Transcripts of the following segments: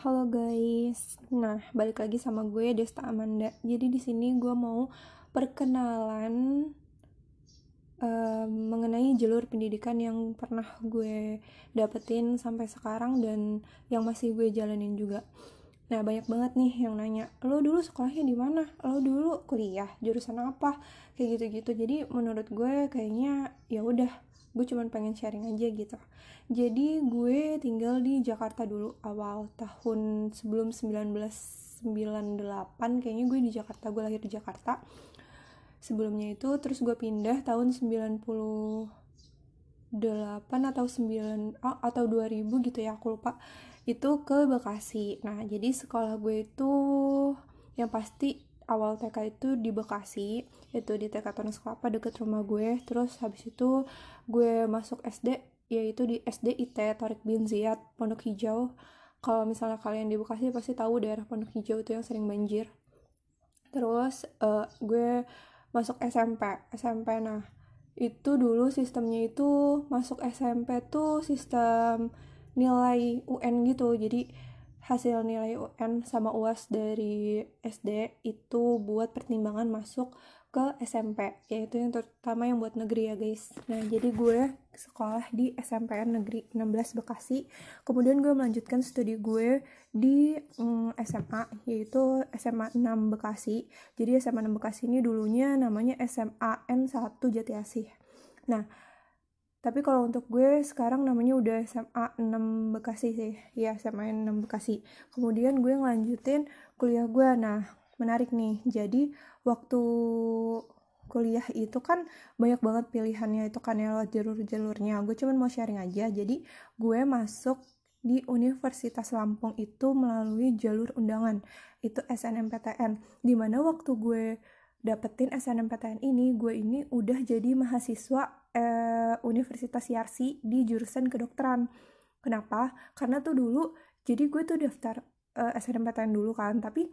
Halo guys, nah balik lagi sama gue Desta Amanda. Jadi di sini gue mau perkenalan um, mengenai jalur pendidikan yang pernah gue dapetin sampai sekarang dan yang masih gue jalanin juga. Nah banyak banget nih yang nanya, lo dulu sekolahnya di mana? Lo dulu kuliah jurusan apa? Kayak gitu-gitu. Jadi menurut gue kayaknya ya udah gue cuman pengen sharing aja gitu jadi gue tinggal di Jakarta dulu awal tahun sebelum 1998 kayaknya gue di Jakarta gue lahir di Jakarta sebelumnya itu terus gue pindah tahun 98 atau 9 oh, atau 2000 gitu ya aku lupa itu ke Bekasi. Nah jadi sekolah gue itu yang pasti awal TK itu di Bekasi. Itu di TK Tunas Kelapa deket rumah gue. Terus habis itu gue masuk SD yaitu di SD IT Torik bin Ziyad Pondok Hijau. Kalau misalnya kalian di Bekasi pasti tahu daerah Pondok Hijau itu yang sering banjir. Terus uh, gue masuk SMP SMP nah itu dulu sistemnya itu masuk SMP tuh sistem nilai UN gitu. Jadi hasil nilai UN sama UAS dari SD itu buat pertimbangan masuk ke SMP yaitu yang terutama yang buat negeri ya guys. Nah jadi gue sekolah di SMPN Negeri 16 Bekasi. Kemudian gue melanjutkan studi gue di mm, SMA yaitu SMA 6 Bekasi. Jadi SMA 6 Bekasi ini dulunya namanya SMA N1 Jatiasih. Nah tapi kalau untuk gue sekarang namanya udah SMA 6 Bekasi sih. Ya SMA 6 Bekasi. Kemudian gue ngelanjutin kuliah gue. Nah menarik nih. Jadi waktu kuliah itu kan banyak banget pilihannya itu kan ya lewat jalur-jalurnya. Gue cuman mau sharing aja. Jadi gue masuk di Universitas Lampung itu melalui jalur undangan. Itu SNMPTN di mana waktu gue dapetin SNMPTN ini gue ini udah jadi mahasiswa eh, Universitas Yarsi di jurusan kedokteran. Kenapa? Karena tuh dulu jadi gue tuh daftar eh, SNMPTN dulu kan tapi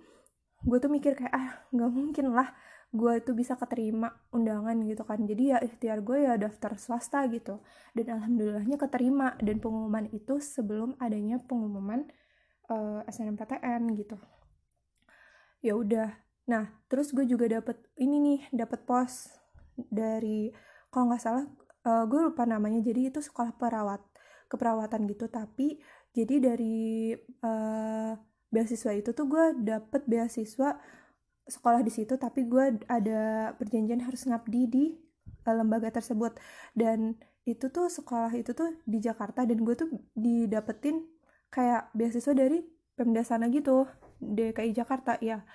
gue tuh mikir kayak ah nggak mungkin lah gue itu bisa keterima undangan gitu kan. Jadi ya ikhtiar gue ya daftar swasta gitu. Dan alhamdulillahnya keterima. Dan pengumuman itu sebelum adanya pengumuman eh, SNMPTN gitu. Ya udah. Nah terus gue juga dapet ini nih dapet pos dari kalau nggak salah uh, gue lupa namanya. Jadi itu sekolah perawat keperawatan gitu. Tapi jadi dari uh, beasiswa itu tuh gue dapet beasiswa sekolah di situ. Tapi gue ada perjanjian harus ngabdi di uh, lembaga tersebut. Dan itu tuh sekolah itu tuh di Jakarta. Dan gue tuh didapetin kayak beasiswa dari Pemda sana gitu DKI Jakarta. Ya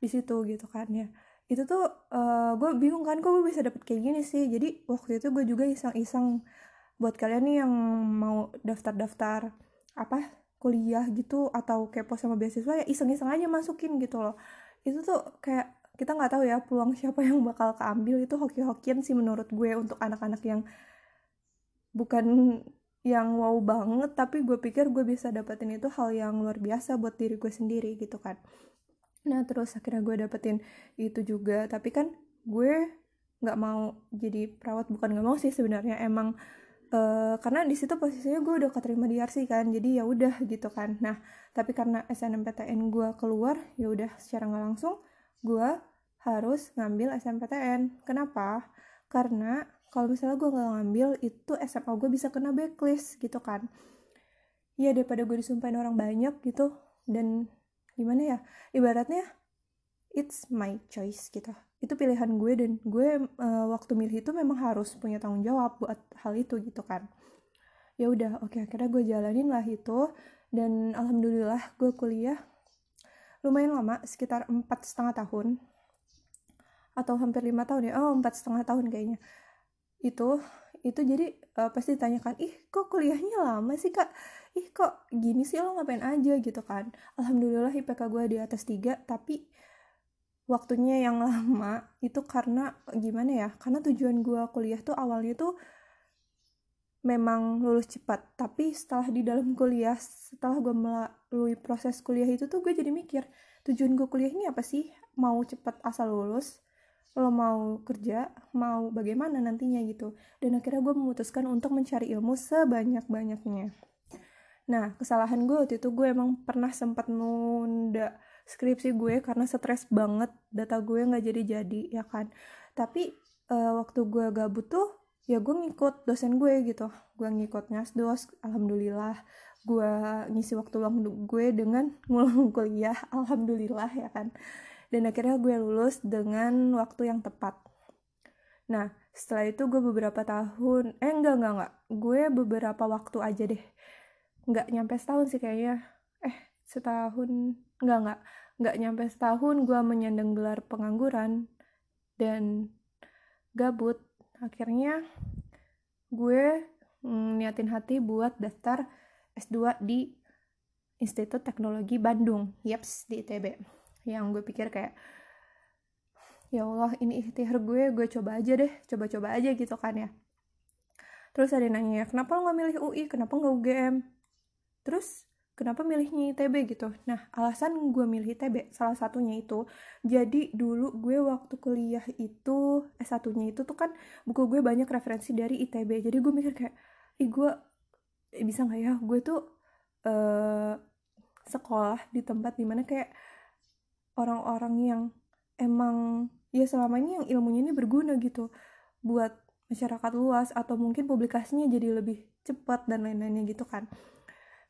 di situ gitu kan ya itu tuh uh, gue bingung kan kok gue bisa dapet kayak gini sih? Jadi waktu itu gue juga iseng-iseng buat kalian nih yang mau daftar-daftar apa kuliah gitu atau kepo sama beasiswa ya iseng-iseng aja masukin gitu loh. Itu tuh kayak kita nggak tahu ya peluang siapa yang bakal keambil. Itu hoki-hokian sih menurut gue untuk anak-anak yang bukan yang wow banget. Tapi gue pikir gue bisa dapetin itu hal yang luar biasa buat diri gue sendiri gitu kan nah terus akhirnya gue dapetin itu juga. Tapi kan gue nggak mau jadi perawat bukan nggak mau sih sebenarnya. Emang uh, karena di situ posisinya gue udah keterima di RC kan jadi ya udah gitu kan. Nah tapi karena SNMPTN gue keluar ya udah secara nggak langsung gue harus ngambil SNMPTN kenapa? Karena kalau misalnya gue nggak ngambil itu SMA gue bisa kena backlist gitu kan. Ya daripada gue disumpahin orang banyak gitu dan gimana ya? Ibaratnya it's my choice gitu. Itu pilihan gue dan gue uh, waktu milih itu memang harus punya tanggung jawab buat hal itu gitu kan. Ya udah oke okay, akhirnya gue jalanin lah itu dan alhamdulillah gue kuliah lumayan lama sekitar empat setengah tahun atau hampir lima tahun ya. Oh empat setengah tahun kayaknya. Itu itu jadi uh, pasti ditanyakan ih kok kuliahnya lama sih kak? Ih kok gini sih lo ngapain aja? Gitu kan. Alhamdulillah IPK gue di atas tiga tapi waktunya yang lama itu karena gimana ya karena tujuan gue kuliah tuh awalnya tuh memang lulus cepat. Tapi setelah di dalam kuliah setelah gue melalui proses kuliah itu tuh gue jadi mikir tujuan gue kuliah ini apa sih? Mau cepat asal lulus lo mau kerja mau bagaimana nantinya gitu. Dan akhirnya gue memutuskan untuk mencari ilmu sebanyak banyaknya nah kesalahan gue waktu itu gue emang pernah sempat nunda skripsi gue karena stres banget. Data gue nggak jadi-jadi ya kan? Tapi uh, waktu gue gabut tuh ya gue ngikut dosen gue gitu. Gue ngikut ngasdos alhamdulillah. Gue ngisi waktu luang gue dengan ngulang kuliah alhamdulillah ya kan dan akhirnya gue lulus dengan waktu yang tepat. Nah setelah itu gue beberapa tahun eh enggak enggak enggak. Gue beberapa waktu aja deh. Nggak nyampe setahun sih kayaknya. Eh setahun enggak enggak. Nggak nyampe setahun gue menyandang gelar pengangguran dan gabut. Akhirnya gue niatin hati buat daftar S2 di Institut Teknologi Bandung, yaps di ITB. Yang gue pikir kayak ya Allah ini ikhtiar gue, gue coba aja deh, coba-coba aja gitu kan ya. Terus ada yang nanya, kenapa lo gak milih UI, kenapa gak UGM? Terus kenapa milihnya ITB gitu nah alasan gue milih ITB salah satunya itu jadi dulu gue waktu kuliah itu S1 nya itu tuh kan buku gue banyak referensi dari ITB jadi gue mikir kayak ih gue eh, bisa nggak ya gue tuh uh, sekolah di tempat di mana kayak orang-orang yang emang ya selama ini yang ilmunya ini berguna gitu buat masyarakat luas atau mungkin publikasinya jadi lebih cepat dan lain-lainnya gitu kan.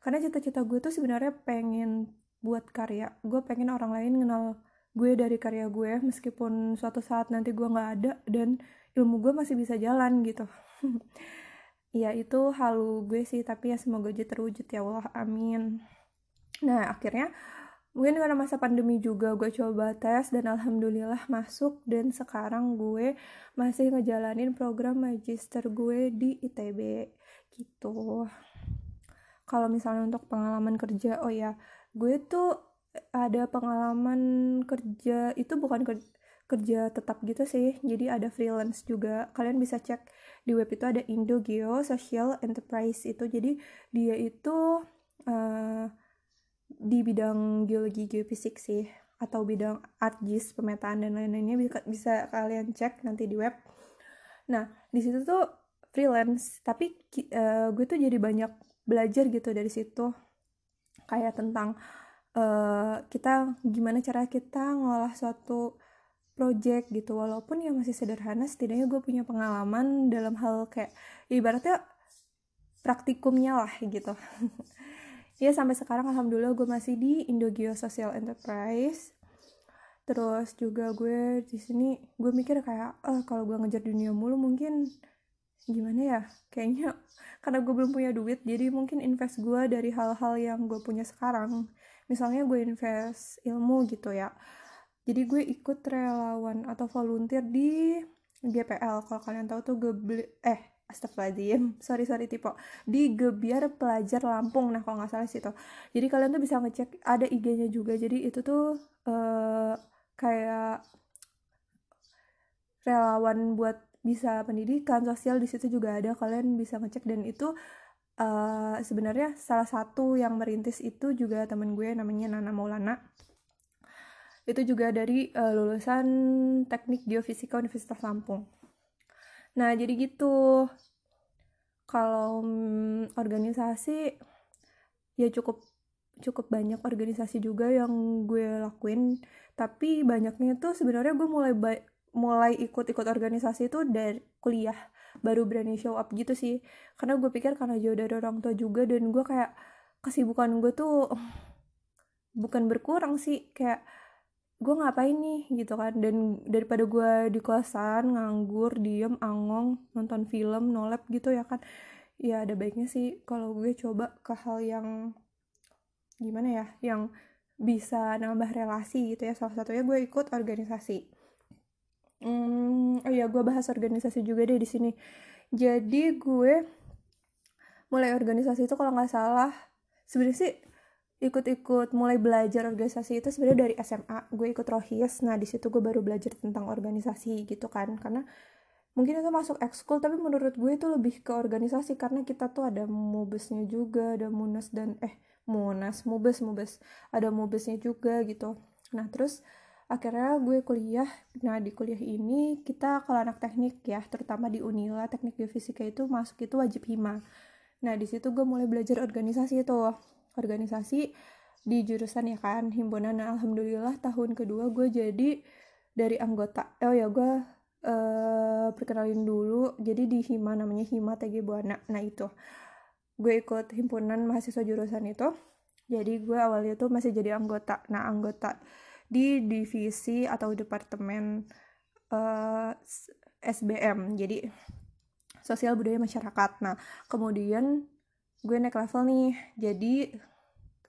Karena cita-cita gue tuh sebenarnya pengen buat karya. Gue pengen orang lain kenal gue dari karya gue meskipun suatu saat nanti gue nggak ada dan ilmu gue masih bisa jalan gitu. Ya itu halu gue sih tapi ya semoga aja terwujud ya Allah. Amin. Nah akhirnya mungkin karena masa pandemi juga gue coba tes dan alhamdulillah masuk. Dan sekarang gue masih ngejalanin program magister gue di ITB gitu. Kalau misalnya untuk pengalaman kerja oh ya gue tuh ada pengalaman kerja itu bukan kerja kerja tetap gitu sih. Jadi ada freelance juga. Kalian bisa cek di web itu ada Indo Geo Social Enterprise itu. Jadi dia itu uh, di bidang geologi geofisik sih atau bidang ArcGIS pemetaan dan lain-lainnya bisa, kalian cek nanti di web. Nah di situ tuh freelance tapi uh, gue tuh jadi banyak belajar gitu dari situ. Kayak tentang uh, kita gimana cara kita ngolah suatu project gitu. Walaupun ya masih sederhana setidaknya gue punya pengalaman dalam hal kayak ibaratnya praktikumnya lah gitu ya sampai sekarang alhamdulillah gue masih di Indogeo Social Enterprise. Terus juga gue di sini gue mikir kayak oh, kalau gue ngejar dunia mulu mungkin gimana ya? Kayaknya karena gue belum punya duit jadi mungkin invest gue dari hal-hal yang gue punya sekarang. Misalnya gue invest ilmu gitu ya. Jadi gue ikut relawan atau volunteer di GPL kalau kalian tahu tuh gue beli eh Astagfirullahaladzim, sorry sorry tipe di Gebiar Pelajar Lampung. Nah kalau nggak salah situ jadi kalian tuh bisa ngecek ada IG-nya juga. Jadi itu tuh uh, kayak relawan buat bisa pendidikan sosial di situ juga ada. Kalian bisa ngecek. Dan itu uh, sebenarnya salah satu yang merintis itu juga temen gue namanya Nana Maulana. Itu juga dari uh, lulusan teknik geofisika Universitas Lampung nah jadi gitu. Kalau um, organisasi ya cukup cukup banyak organisasi juga yang gue lakuin. Tapi banyaknya tuh sebenarnya gue mulai mulai ikut-ikut organisasi itu dari kuliah baru berani show up gitu sih. Karena gue pikir karena jauh dari orang tua juga dan gue kayak kesibukan gue tuh bukan berkurang sih. Kayak gue ngapain nih? Gitu kan. Dan daripada gue di kosan nganggur diem angong nonton film nolep gitu ya kan. Ya ada baiknya sih kalau gue coba ke hal yang gimana ya yang bisa nambah relasi gitu ya. Salah satunya gue ikut organisasi. Hmm, oh ya gue bahas organisasi juga deh di sini. Jadi gue mulai organisasi itu kalau nggak salah sebenarnya sih ikut-ikut mulai belajar organisasi itu sebenarnya dari SMA gue ikut rohis. Nah di situ gue baru belajar tentang organisasi gitu kan. Karena mungkin itu masuk ekskul tapi menurut gue itu lebih ke organisasi. Karena kita tuh ada mubesnya juga ada munas dan eh munas mubes mubes. Ada mubesnya juga gitu. Nah terus akhirnya gue kuliah. Nah di kuliah ini kita kalau anak teknik ya terutama di Unila teknik geofisika itu masuk itu wajib hima. Nah di situ gue mulai belajar organisasi itu organisasi di jurusan ya kan himpunan. Nah, alhamdulillah tahun kedua gue jadi dari anggota oh ya gue uh, perkenalin dulu. Jadi di hima namanya hima TG Buana. Nah itu. Gue ikut himpunan mahasiswa jurusan itu. Jadi gue awalnya tuh masih jadi anggota. Nah anggota di divisi atau departemen uh, eh, SBM jadi sosial budaya masyarakat. Nah kemudian gue naik level nih. Jadi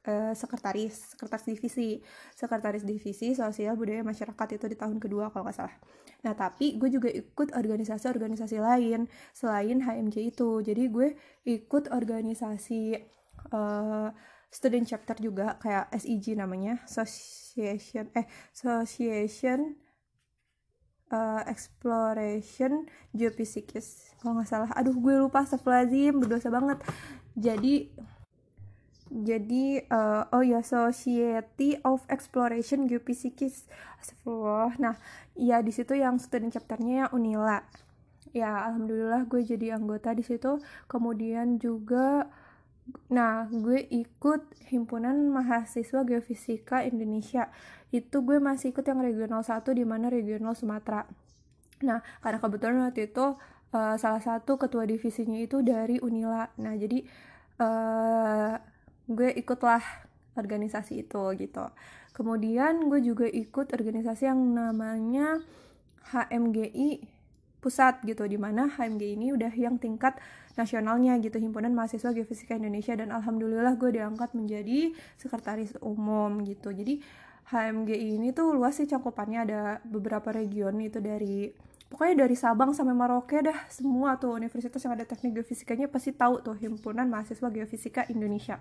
uh, sekretaris sekretaris divisi. Sekretaris divisi sosial budaya masyarakat itu di tahun kedua kalau nggak salah. Nah tapi gue juga ikut organisasi-organisasi lain selain HMJ itu. Jadi gue ikut organisasi uh, student chapter juga kayak SEG namanya. Association eh association uh, exploration geophysics. Kalau nggak salah. Aduh gue lupa astagfirullahaladzim berdosa banget jadi jadi uh, oh ya Society of Exploration Geophysics astagfirullah nah ya di situ yang student chapternya yang Unila ya alhamdulillah gue jadi anggota di situ kemudian juga Nah, gue ikut himpunan mahasiswa geofisika Indonesia. Itu gue masih ikut yang regional 1 di mana regional Sumatera. Nah, karena kebetulan waktu itu uh, salah satu ketua divisinya itu dari Unila. Nah, jadi uh, gue ikutlah organisasi itu gitu. Kemudian gue juga ikut organisasi yang namanya HMGI pusat gitu di mana HMG ini udah yang tingkat nasionalnya gitu himpunan mahasiswa geofisika Indonesia dan alhamdulillah gue diangkat menjadi sekretaris umum gitu jadi HMG ini tuh luas sih cakupannya ada beberapa region itu dari pokoknya dari Sabang sampai Maroke dah semua tuh universitas yang ada teknik geofisikanya pasti tahu tuh himpunan mahasiswa geofisika Indonesia.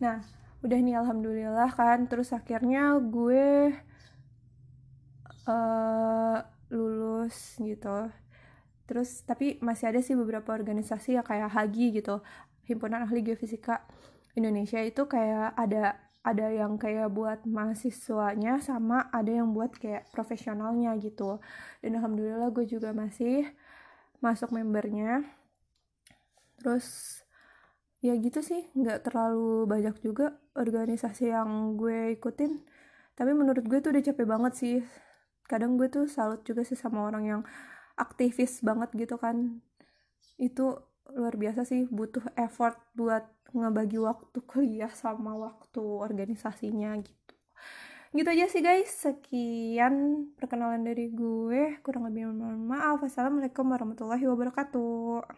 Nah udah nih alhamdulillah kan. Terus akhirnya gue uh, lulus gitu. Terus tapi masih ada sih beberapa organisasi ya kayak Hagi gitu. Himpunan ahli geofisika Indonesia itu kayak ada ada yang kayak buat mahasiswanya sama ada yang buat kayak profesionalnya gitu. Dan alhamdulillah gue juga masih masuk membernya. Terus ya gitu sih nggak terlalu banyak juga organisasi yang gue ikutin. Tapi menurut gue tuh udah capek banget sih. Kadang gue tuh salut juga sih sama orang yang aktivis banget gitu kan. Itu luar biasa sih butuh effort buat ngebagi waktu kuliah sama waktu organisasinya gitu. Gitu aja sih guys. Sekian perkenalan dari gue. Kurang lebih mohon maaf. Assalamualaikum warahmatullahi wabarakatuh